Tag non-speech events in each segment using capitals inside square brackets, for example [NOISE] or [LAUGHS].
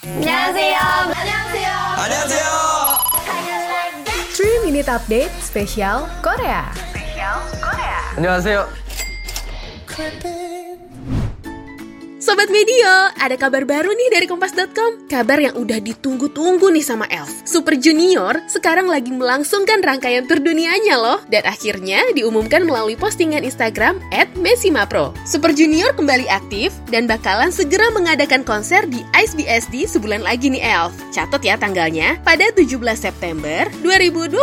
안녕하세요. 안녕하세요. 안녕하세요. 3 Minute Update spesial Korea. 안녕하세요. Sobat Media, ada kabar baru nih dari Kompas.com. Kabar yang udah ditunggu-tunggu nih sama Elf. Super Junior sekarang lagi melangsungkan rangkaian tur dunianya loh. Dan akhirnya diumumkan melalui postingan Instagram at Messimapro. Super Junior kembali aktif dan bakalan segera mengadakan konser di Ice BSD sebulan lagi nih Elf. Catat ya tanggalnya, pada 17 September 2022.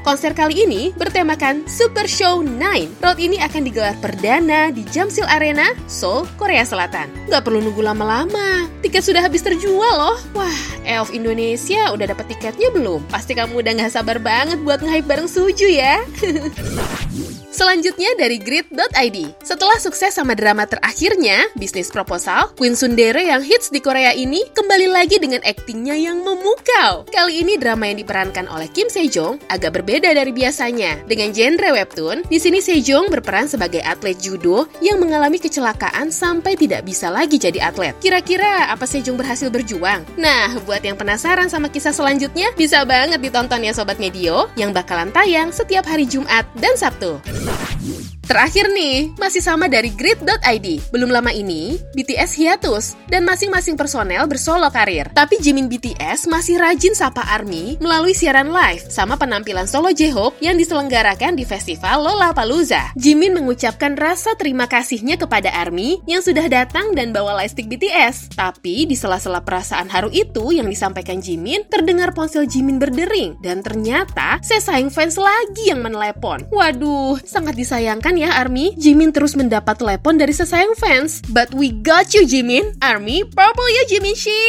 Konser kali ini bertemakan Super Show 9. Road ini akan digelar perdana di Jamsil Arena, Seoul, Korea Selatan. Nggak perlu nunggu lama-lama. Tiket sudah habis terjual loh. Wah, Elf Indonesia udah dapet tiketnya belum? Pasti kamu udah nggak sabar banget buat nge-hype bareng Suju ya. [LAUGHS] Selanjutnya dari grid.id. Setelah sukses sama drama terakhirnya, bisnis proposal, Queen Sundere yang hits di Korea ini kembali lagi dengan aktingnya yang memukau. Kali ini drama yang diperankan oleh Kim Sejong agak berbeda dari biasanya. Dengan genre webtoon, di sini Sejong berperan sebagai atlet judo yang mengalami kecelakaan sampai tidak bisa lagi jadi atlet. Kira-kira apa Sejong berhasil berjuang? Nah, buat yang penasaran sama kisah selanjutnya, bisa banget ditonton ya Sobat Medio yang bakalan tayang setiap hari Jumat dan Sabtu. Yeah. Terakhir nih, masih sama dari grid.id. Belum lama ini, BTS hiatus dan masing-masing personel bersolo karir. Tapi Jimin BTS masih rajin sapa ARMY melalui siaran live sama penampilan solo J-Hope yang diselenggarakan di festival Lollapalooza. Jimin mengucapkan rasa terima kasihnya kepada ARMY yang sudah datang dan bawa lightstick BTS. Tapi di sela-sela perasaan haru itu yang disampaikan Jimin, terdengar ponsel Jimin berdering dan ternyata sesayang fans lagi yang menelepon. Waduh, sangat disayangkan ya ARMY, Jimin terus mendapat telepon dari sesayang fans. But we got you Jimin. ARMY, purple ya Jimin Shi.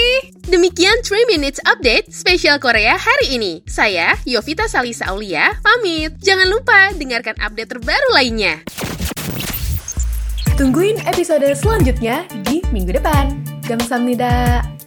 Demikian 3 Minutes Update spesial Korea hari ini. Saya, Yovita Salisa Aulia, pamit. Jangan lupa dengarkan update terbaru lainnya. Tungguin episode selanjutnya di minggu depan. Gamsamnida.